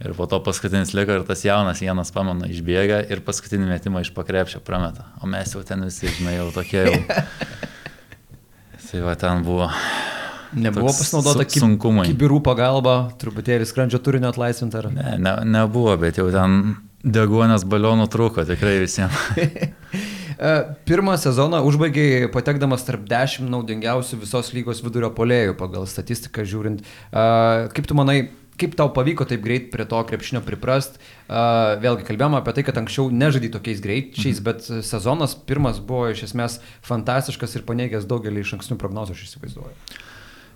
Ir po to paskutinis liko ir tas jaunas vienas, pamenu, išbėga ir paskutinį metimą iš pakrepšio prameta. O mes jau ten visi, žinai, jau tokie jau. tai va ten buvo. Nebuvo pasinaudota su, sunkumai. Kibirų pagalba, truputėlį skrandžio turinio atlaisvinti ar? Ne, ne, nebuvo, bet jau ten degonės balionų trūko tikrai visiems. E, pirmą sezoną užbaigiai patekdamas tarp 10 naudingiausių visos lygos vidurio polėjų pagal statistiką žiūrint. E, kaip tu manai, kaip tau pavyko taip greit prie to krepšinio priprast? Uh, vėlgi kalbėjome apie tai, kad anksčiau nežaidai tokiais greičiais, mhm. bet sezonas pirmas buvo iš esmės fantastiškas ir paneigęs daugelį iš ankstinių prognozių, aš įsivaizduoju.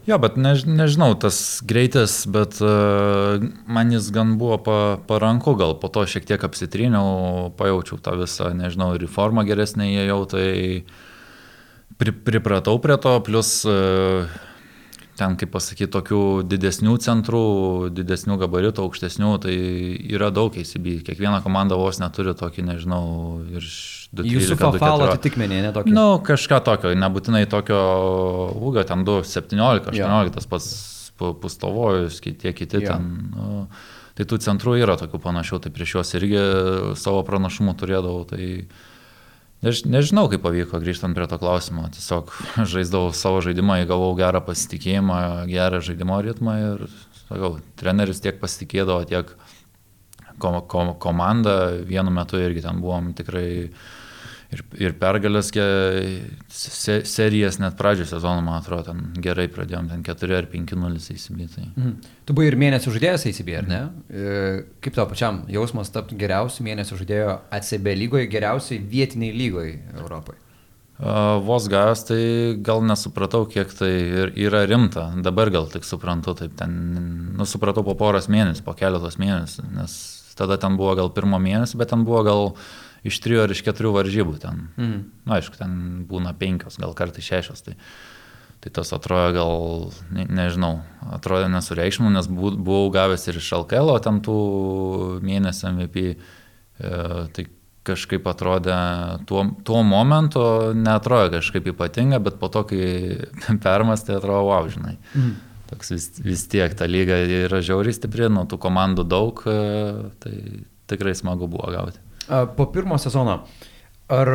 Jo, bet než, nežinau, tas greitis, bet uh, man jis gan buvo pa, paranku, gal po to šiek tiek apsitryniau, pajaučiau tą visą, nežinau, ir formą geresnė įėjau, tai pri, pripratau prie to, plus uh, ten, kaip pasakyti, tokių didesnių centrų, didesnių gabaritų, aukštesnių, tai yra daug ACB. Kiekviena komanda vos neturi tokį, nežinau, ir 2. Jūsų falo atitikmenė, ne tokio? Nu, kažką tokio, nebūtinai tokio ūgio, ten 2, 17, 18, ja. tas pats pustovojus, tie kiti ja. ten. Nu, tai tų centrų yra tokių panašių, tai prieš juos irgi savo pranašumų turėdavau. Tai, Než, nežinau, kaip pavyko grįžtant prie to klausimo. Tiesiog žaisdavau savo žaidimą, įgavau gerą pasitikėjimą, gerą žaidimo ritmą ir, sakau, treneris tiek pasitikėdavo, tiek kom, kom, komanda vienu metu irgi ten buvom tikrai ir, ir pergalės se, serijas net pradžio sezono, man atrodo, ten gerai pradėjom, ten 4 ar 5-0 įsibytai. Mhm. Tu buvai ir mėnesio žaidėjas įsibė, ar ne? Mhm. Kaip tau pačiam jausmas tapti geriausiu mėnesio žaidėjo ACB lygoje, geriausiai vietiniai lygoje Europoje? Vos gavęs, tai gal nesupratau, kiek tai yra rimta. Dabar gal tik suprantu, taip ten, nu, supratau po poros mėnesių, po keletos mėnesių, nes tada ten buvo gal pirmo mėnesio, bet ten buvo gal uh, iš trijų ar iš keturių varžybų ten. Mm. Na, aišku, ten būna penkios, gal kartai šešios. Tai, tai tas atrodo gal, ne, nežinau, atrodo nesureikšmų, nes buvau gavęs ir iš LKL, o ten tų mėnesių MVP. E, tai kažkaip atrodė, tuo, tuo momentu netrodo kažkaip ypatinga, bet po to, kai permastė, atrodo, wow, žinai. Mm. Toks vis, vis tiek ta lyga yra žiauriai stipri, nuo tų komandų daug, e, tai tikrai smagu buvo gauti. Po pirmo sezono, ar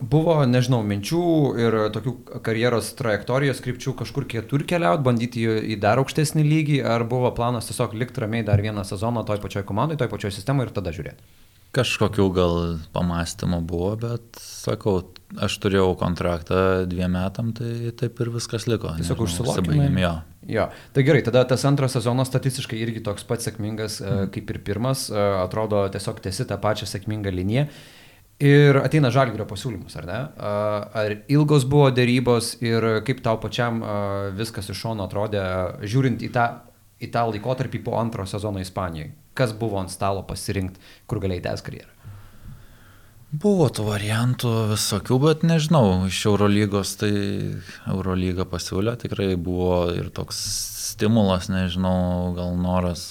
buvo, nežinau, minčių ir tokių karjeros trajektorijos krypčių kažkur kitur keliauti, bandyti į dar aukštesnį lygį, ar buvo planas tiesiog likti ramiai dar vieną sezoną toj pačioj komandai, toj pačioj sistemoje ir tada žiūrėti? Kažkokių gal pamastymų buvo, bet sakau, aš turėjau kontraktą dviem metam, tai taip ir viskas liko. Tiesiog užsilaikėm. Jo. jo. Tai gerai, tada tas antras sezonas statistiškai irgi toks pat sėkmingas mm. kaip ir pirmas, e, atrodo tiesiog tesi tą pačią sėkmingą liniją. Ir ateina žalgerio pasiūlymus, ar ne? Ar ilgos buvo dėrybos ir kaip tau pačiam viskas iš šono atrodė, žiūrint į tą, į tą laikotarpį po antro sezono Ispanijoje? Kas buvo ant stalo pasirinkti, kur galėjai tęs karjerą? Buvo tų variantų visokių, bet nežinau, iš Eurolygos tai Eurolyga pasiūlė, tikrai buvo ir toks stimulas, nežinau, gal noras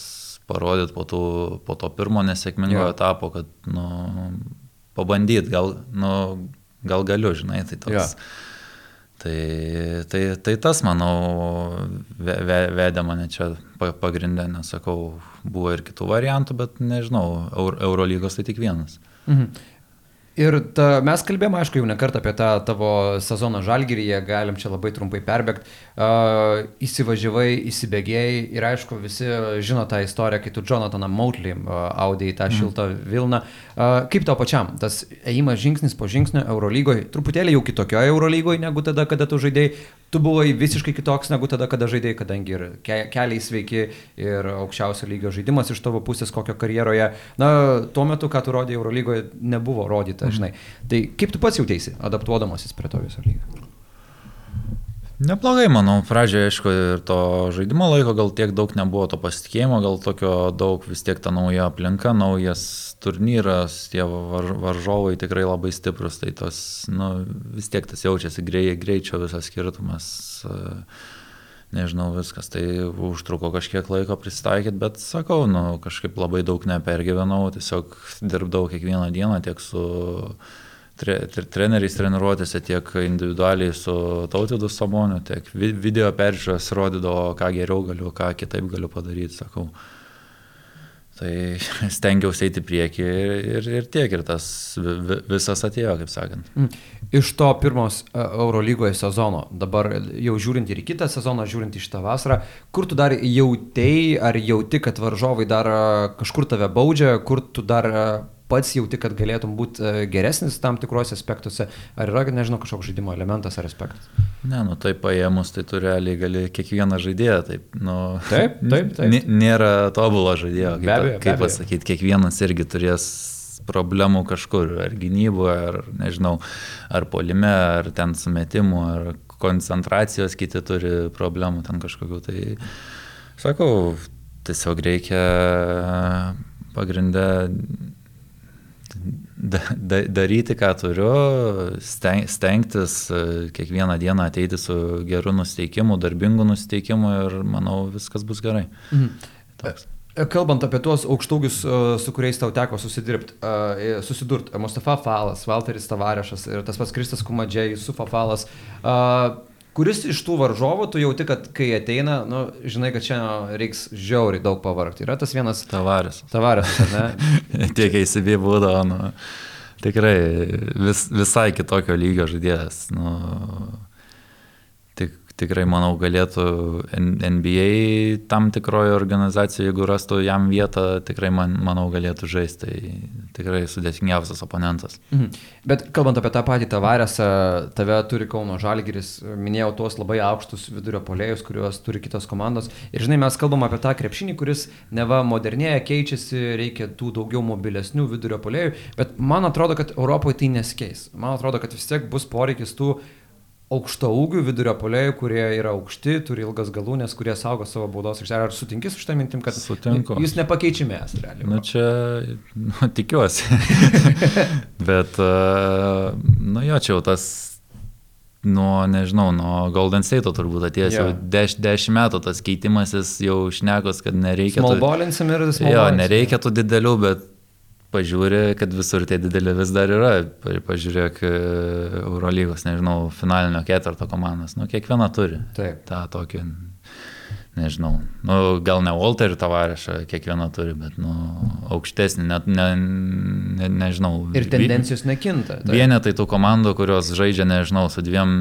parodyti po, tų, po to pirmo nesėkmingo ja. etapo, kad, nu, pabandyti, gal, nu, gal galiu, žinai, tai toks. Ja. Tai, tai, tai tas, manau, vedė mane čia pagrindė, nesakau, buvo ir kitų variantų, bet nežinau, Eurolygos tai tik vienas. Mhm. Ir ta, mes kalbėjome, aišku, jau ne kartą apie tą tavo sezoną žalgyryje, galim čia labai trumpai perbėgti. Uh, įsivažiavai, įsibėgėjai ir aišku, visi žino tą istoriją, kai tu Jonathaną Mautley uh, audėjai tą mm. šiltą Vilną. Uh, kaip tau pačiam tas ėjimas žingsnis po žingsnio Eurolygoje, truputėlį jau kitokioje Eurolygoje negu tada, kada tu žaidėjai, tu buvai visiškai kitoks negu tada, kada žaidėjai, kadangi ir ke keliai sveiki ir aukščiausio lygio žaidimas iš tavo pusės kokio karjeroje. Na, tuo metu, ką tu rodėjai Eurolygoje, nebuvo rodyta, mm. žinai. Tai kaip tu pats jautėsi, adaptuodamasis prie to viso lygio? Neblogai, manau, pradžioje, aišku, ir to žaidimo laiko gal tiek daug nebuvo to pasitikėjimo, gal tokio daug vis tiek ta nauja aplinka, naujas turnyras, tie var, varžovai tikrai labai stiprus, tai tos, nu, vis tiek tas jaučiasi grei, greičio visas skirtumas, nežinau, viskas, tai užtruko kažkiek laiko pristaikyti, bet sakau, nu, kažkaip labai daug nepergyvenau, tiesiog dirbdavau kiekvieną dieną tiek su tre, tre, treneriais treniruotėse, tiek individualiai su tautidu Saboniu, tiek video peržiūros rodydavo, ką geriau galiu, ką kitaip galiu padaryti, sakau. Tai stengiausi eiti prieki ir, ir, ir tiek, ir tas visas atėjo, kaip sakant. Mm. Iš to pirmos e, Eurolygoje sezono, dabar jau žiūrint ir kitą sezoną, žiūrint į šitą vasarą, kur tu dar jautėjai, ar jauti, kad varžovai dar e, kažkur tave baudžia, kur tu dar e, pats jauti, kad galėtum būti e, geresnis tam tikrose aspektuose, ar yra, nežinau, kažkoks žaidimo elementas ar aspektas? Ne, nu tai paėmus, tai tu realiai gali kiekvieną žaidėją, taip, nu, taip, taip, taip. Nėra tobulo žaidėjo, kaip, be abejo, kaip pasakyti, kiekvienas irgi turės problemų kažkur, ar gynyboje, ar nežinau, ar polime, ar ten sumetimu, ar koncentracijos kiti turi problemų ten kažkokiu. Tai sakau, tiesiog reikia pagrindę da, da, daryti, ką turiu, steng, stengtis e, kiekvieną dieną ateiti su geru nusteikimu, darbingu nusteikimu ir manau viskas bus gerai. Mhm. Toks. E, kalbant apie tuos aukštaugius, e, su kuriais tau teko susidirbti, susidurti, Mustafa Falas, Walteris Tavarešas ir tas pats Kristas Kumadžiai, Sufa Falas, Kuris iš tų varžovų tu jauti, kad kai ateina, nu, žinai, kad čia reiks žiauriai daug pavargti. Yra tas vienas. Tavaris. Tavaris, ne? Tiek ACB būdavo, nu, tikrai vis, visai kitokio lygio žaidėjas. Nu, tikrai, manau, galėtų NBA tam tikroje organizacijoje, jeigu rastų jam vietą, tikrai, man, manau, galėtų žaisti. Tai tikrai sudėtingiausias oponentas. Mhm. Bet kalbant apie tą patį tavarėsą, tave turi Kauno Žalgiris, minėjau tuos labai aukštus vidurio polėjus, kuriuos turi kitos komandos. Ir žinai, mes kalbam apie tą krepšinį, kuris neva modernėja, keičiasi, reikia tų daugiau mobilesnių vidurio polėjų, bet man atrodo, kad Europoje tai nesikeis. Man atrodo, kad vis tiek bus poreikis tų aukšto ūgių vidurio polėjų, kurie yra aukšti, turi ilgas galūnės, kurie saugo savo baudos aikštelę. Ar sutinki su šitą mintim, kad Sutinku. jūs nepakeičiame esate realiai? Na nu, čia, nu, tikiuosi. Bet, nu jo, čia jau tas nuo, nežinau, nuo Golden State turbūt atėjęs yeah. jau 10 deš, metų tas keitimasis jau šnekos, kad nereikia. Smallballinsim ir smallballinsim. Jo, nereikia tų didelių, bet pažiūri, kad visur tie dideli vis dar yra. Pažiūrėk e, Eurolygos, nežinau, finalinio ketvirto komandos. Nu, kiekviena turi. Taip. tą tokį, nežinau, nu, gal ne Walterį tavarešą kiekviena turi, bet nu, aukštesnį, net ne, ne, nežinau. Ir tendencijos nekinta. Vienetai tų komandų, kurios žaidžia, nežinau, su dviem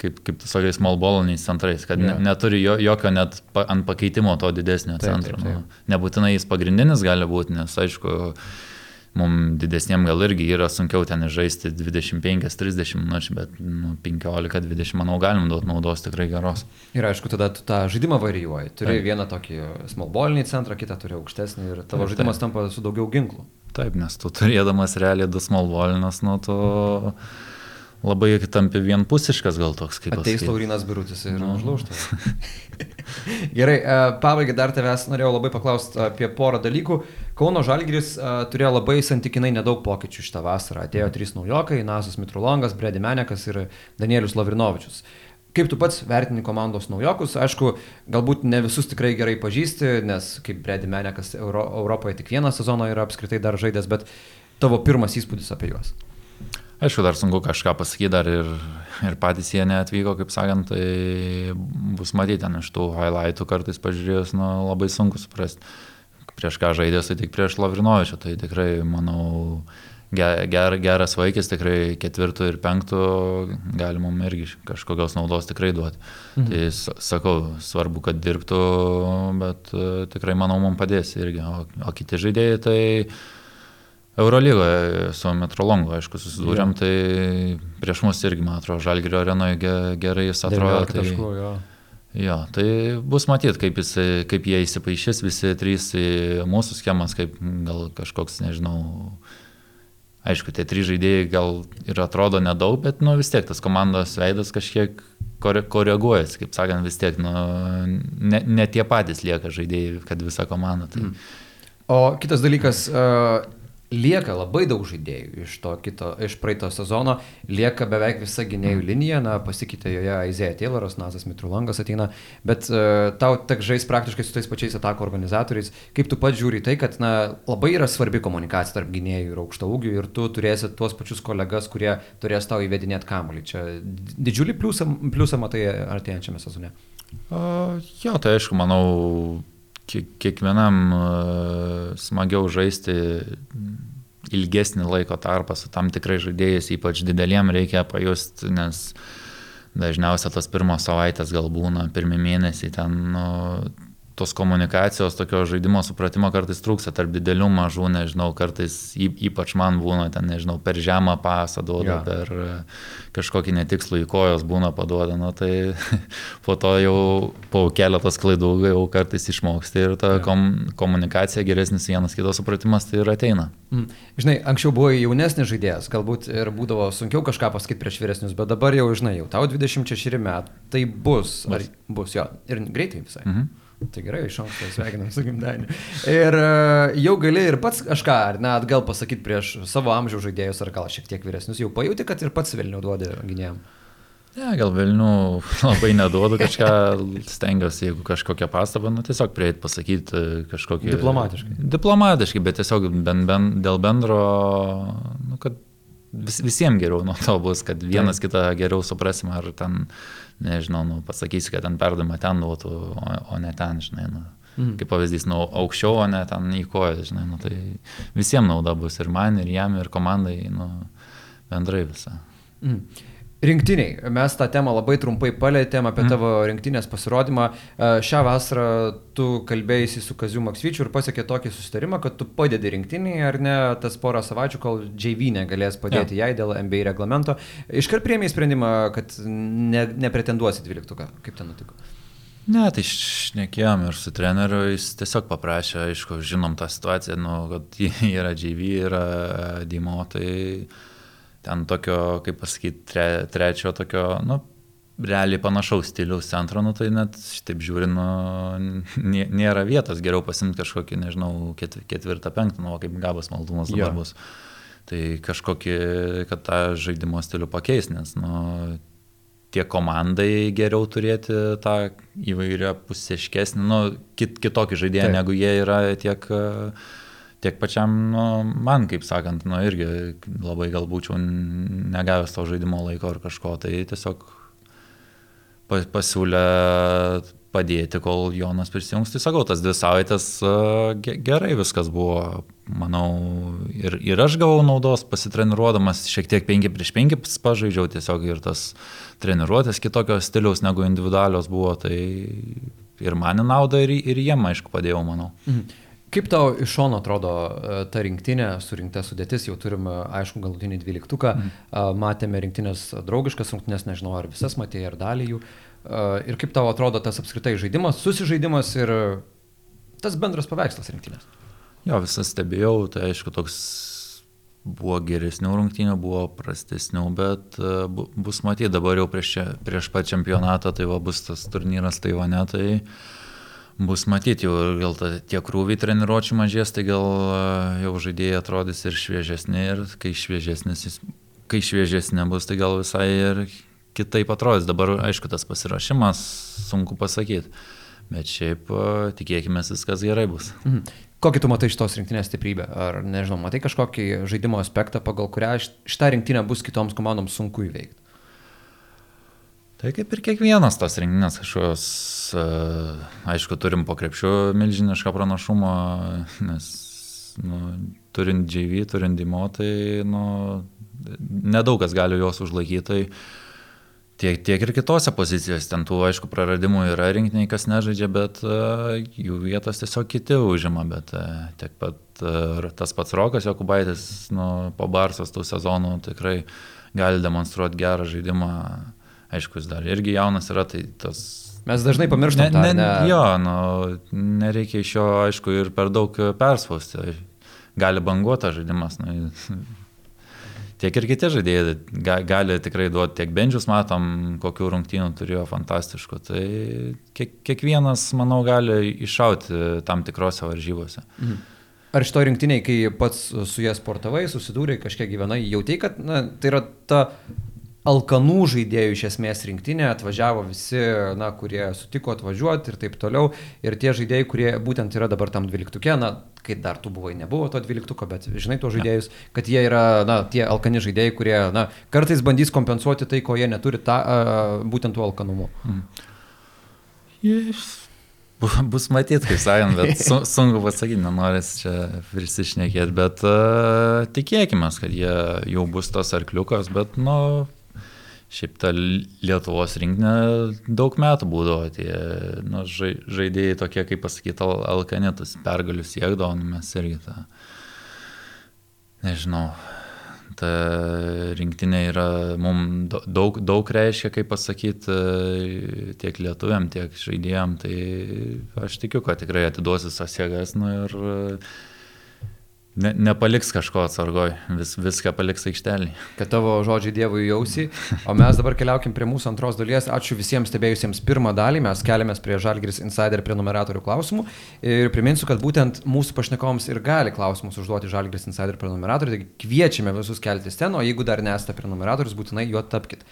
kaip, kaip small balliniais centrais, kad yeah. ne, neturi jo, jokio net pa, ant pakeitimo to didesnio taip, centro. Taip, taip. Nu, nebūtinai jis pagrindinis gali būti, nes aišku, mums didesniem gal irgi yra sunkiau ten žaisti 25-30 minučių, bet nu, 15-20 manau galim duoti naudos tikrai geros. Ir aišku, tada tu tą žaidimą varijuoji. Turi taip. vieną tokį small ballinį centrą, kitą turi aukštesnį ir tavo taip, žaidimas taip. tampa su daugiau ginklų. Taip, nes tu turėdamas realiai du small ballinus, nu tu... Mm labai tampi vienpusiškas gal toks kaip. Ateis Laurinas Birutis ir nu. užlaužtas. Gerai, e, pabaigai dar tavęs norėjau labai paklausti apie porą dalykų. Kauno Žalgiris e, turėjo labai santykinai nedaug pokyčių šitą vasarą. Atėjo trys naujokai - Nasas Mitrulongas, Bredi Menekas ir Danielius Lavrinovičius. Kaip tu pats vertini komandos naujokus? Aišku, galbūt ne visus tikrai gerai pažįsti, nes kaip Bredi Menekas Euro, Europoje tik vieną sezoną yra apskritai dar žaidęs, bet tavo pirmas įspūdis apie juos. Aišku, dar sunku kažką pasakyti, dar ir, ir patys jie neatvyko, kaip sakant, tai bus matyti ten iš tų highlightų kartais pažiūrėjus, nu, labai sunku suprasti, prieš ką žaidės, tai tik prieš Lavrinovičių, tai tikrai, manau, ger, ger, geras vaikis, tikrai ketvirtų ir penktų gali mums irgi kažkokios naudos tikrai duoti. Mhm. Tai sakau, svarbu, kad dirbtų, bet tikrai, manau, mums padės irgi, o, o kiti žaidėjai tai... Eurolygoje su Metrolongu, aišku, susidūrėm, ja. tai prieš mus irgi, man atrodo, Žalgirio arenoje gerai jis atrodo. Tai, taškų, jo. jo, tai bus matyti, kaip, jis, kaip jie įsipaišys visi trys į mūsų schemas, kaip gal kažkoks, nežinau, aišku, tie trys žaidėjai gal ir atrodo nedaug, bet nu, vis tiek tas komandos veidas kažkiek koreguojasi, kaip sakant, vis tiek, nu, ne, ne tie patys lieka žaidėjai, kad visa komanda. Tai... Mm. O kitas dalykas, uh, lieka labai daug žaidėjų iš to kito, iš praeito sezono, lieka beveik visa gynėjų linija, na, pasikeitė joje Aizėja Tayloras, Nazas Mitrulangas ateina, bet uh, tau tek žais praktiškai su tais pačiais atako organizatoriais. Kaip tu pats žiūri tai, kad, na, labai yra svarbi komunikacija tarp gynėjų ir aukšto ūgių ir tu turėsi tuos pačius kolegas, kurie turės tau įvedinėti kamuolį. Čia didžiulį pliusą, pliusą matai artėjančiame sezone. Uh, jo, tai aišku, manau, kiekvienam smagiau žaisti ilgesnį laiko tarpą su tam tikrai žaidėjais, ypač dideliem reikia pajusti, nes dažniausiai tas pirmos savaitės gal būna, pirmie mėnesiai ten nu, tos komunikacijos, tokio žaidimo supratimo kartais trūksta tarp didelių, mažų, nežinau, kartais ypač man būna ten, nežinau, per žemą pasą duoda, ja. per e, kažkokį netikslų į kojos būna paduoda, nu, tai po to jau po keletos klaidų jau kartais išmoksti ir ta ja. kom, komunikacija geresnis vienas kitos supratimas tai ir ateina. Mm. Žinai, anksčiau buvo jaunesnis žaidėjas, galbūt ir būdavo sunkiau kažką pasakyti prieš vyresnius, bet dabar jau, žinai, jau tau 26 metai, tai bus, bus. ar bus jo, ir greitai visai. Mhm. Tai gerai, iš anksto sveikinam su gimtadieniu. Ir uh, jau gali ir pats kažką, ar ne, atgal pasakyti prieš savo amžiaus žaidėjus, ar gal šiek tiek vyresnius, jau pajūti, kad ir pats Vilnių duodi gynėjim. Ne, gal Vilnių labai neduodu kažką, stengiuosi, jeigu kažkokią pastabą, nu tiesiog prieiti pasakyti kažkokį... Diplomatiškai. Diplomatiškai, bet tiesiog ben, ben, dėl bendro, nu, kad vis, visiems geriau nuo to bus, kad vienas tai. kitą geriau suprasim, ar ten nežinau, nu, pasakysi, kad ten perdavimą ten duotų, o, o ne ten, žinai, nu, mhm. kaip pavyzdys, nu, aukščiau, o ne ten į koją, žinai, nu, tai visiems nauda bus ir man, ir jam, ir komandai, nu, bendrai visą. Mhm. Rinktiniai. Mes tą temą labai trumpai palėtėm apie mm. tavo rinktinės pasirodymą. E, šią vasarą tu kalbėjai su Kaziu Maksvyčiu ir pasiekė tokį susitarimą, kad tu padedi rinktiniai ar ne tas porą savaičių, kol JV negalės padėti ja. jai dėl NBA reglamento. Iškart priemiai sprendimą, kad ne, nepretenduosi 12. Kaip ten nutiko? Ne, tai šnekėjom ir su treneriu, jis tiesiog paprašė, aišku, žinom tą situaciją, nu, kad yra JV, yra Dimo, tai ten tokio, kaip pasakyti, tre, trečio tokio, nu, realiai panašaus stiliaus centro, nu, tai net šitaip žiūrint, nu, nėra vietos, geriau pasimti kažkokį, nežinau, ketvirtą, penktą, nu, kaip gabas maldumas dabar ja. bus. Tai kažkokį, kad tą žaidimo stilių pakeis, nes, nu, tiek komandai geriau turėti tą įvairią pusieškesnį, nu, kit, kitokį žaidėją, Taip. negu jie yra tiek uh, tiek pačiam, nu, man, kaip sakant, nu, irgi labai gal būčiau negavęs to žaidimo laiko ar kažko, tai tiesiog pasiūlė padėti, kol Jonas prisijungs. Tai sakau, tas dvi savaitės gerai viskas buvo, manau, ir, ir aš gavau naudos pasitreniruodamas, šiek tiek 5 prieš 5 pažaidžiau tiesiog ir tas treniruotės kitokio stiliaus negu individualios buvo, tai ir man naudą, ir, ir jiem, aišku, padėjau, manau. Mhm. Kaip tau iš šono atrodo e, ta rinktinė, surinkta sudėtis, jau turime, aišku, galutinį dvyliktuką, mm. matėme rinktinės draugiškas rungtynės, nežinau, ar visas matėjai, ar dalį jų. E, ir kaip tau atrodo tas apskritai žaidimas, susižaidimas ir tas bendras paveikslas rinktinės? Jo, visas stebėjau, tai aišku, toks buvo geresnių rungtynių, buvo prastesnių, bet bus matyti dabar jau prieš, prieš pat čempionatą, tai va bus tas turnyras Taivane, tai... Va, Bus matyti, jau gal ta, tie krūviai treniruočių mažės, tai gal jau žaidėjai atrodys ir šviežesni, ir kai šviežesnis, kai šviežesnė bus, tai gal visai ir kitaip atrodys. Dabar, aišku, tas pasirašymas sunku pasakyti, bet šiaip tikėkime, viskas gerai bus. Mhm. Kokį tu matai šitos rinktinės stiprybę? Ar, nežinau, matai kažkokį žaidimo aspektą, pagal kurią šitą rinktinę bus kitoms komandoms sunku įveikti? Tai kaip ir kiekvienas tas renginys kažkokios, e, aišku, turim po krepšių milžinišką pranašumą, nes nu, turint JV, turint Dimo, tai nu, nedaug kas gali juos užlaikyti. Tai tiek, tiek ir kitose pozicijose, ten tų, aišku, praradimų yra rinktiniai, kas nežaidžia, bet uh, jų vietos tiesiog kiti užima, bet uh, tiek pat tas pats Rokas Jokubaitis, nu, po Barsos tų sezonų tikrai gali demonstruoti gerą žaidimą aišku, jis dar irgi jaunas yra, tai tas... Mes dažnai pamirštame. Ne, ne, ne... Jo, nu, nereikia iš jo, aišku, ir per daug perspausti. Gali banguota žaidimas. Nu, tiek ir kiti žaidėjai ga, gali tikrai duoti, tiek bendžius matom, kokių rungtynių turėjo fantastiškų. Tai kiek, kiekvienas, manau, gali iššauti tam tikrose varžybose. Mhm. Ar šito rinktiniai, kai pats su jie sportavai, susidūrė, kažkiek gyvenai, jautai, kad na, tai yra ta alkanų žaidėjų iš esmės rinktinė, atvažiavo visi, na, kurie sutiko atvažiuoti ir taip toliau. Ir tie žaidėjai, kurie būtent yra dabar tam dvyliktukė, na, kai dar tu buvai, nebuvo to dvyliktuko, bet žinai tos žaidėjus, kad jie yra, na, tie alkani žaidėjai, kurie, na, kartais bandys kompensuoti tai, ko jie neturi, tą, būtent tuo alkanumu. Mm. Yes. Bus matyti, kaip sakant, bet su, sunku pasakyti, nenoris čia prisišnekėti, bet uh, tikėkime, kad jie jau bus tos arkliukas, bet, nu, šiaip ta Lietuvos rinkinė daug metų būdavo, tie nu, žaidėjai tokie, kaip pasakyti, alkanėtus pergalius siekdavo, nu, mes irgi tą, nežinau, ta rinktinė yra mums daug, daug reiškia, kaip pasakyti, tiek lietuviam, tiek žaidėjam, tai aš tikiu, kad tikrai atiduos visas jėgas nu, ir ne, nepaliks kažko atsargoj, vis, viską paliks aikštelį. Kad tavo žodžiai Dievui jausi. O mes dabar keliaukim prie mūsų antros dalies. Ačiū visiems stebėjusiems pirmą dalį. Mes keliamės prie Žalgris Insider prenumeratorių klausimų. Ir priminsiu, kad būtent mūsų pašnekovams ir gali klausimus užduoti Žalgris Insider prenumeratoriai. Taigi kviečiame visus keltis ten, o jeigu dar nesate prenumeratorius, būtinai juo tapkite.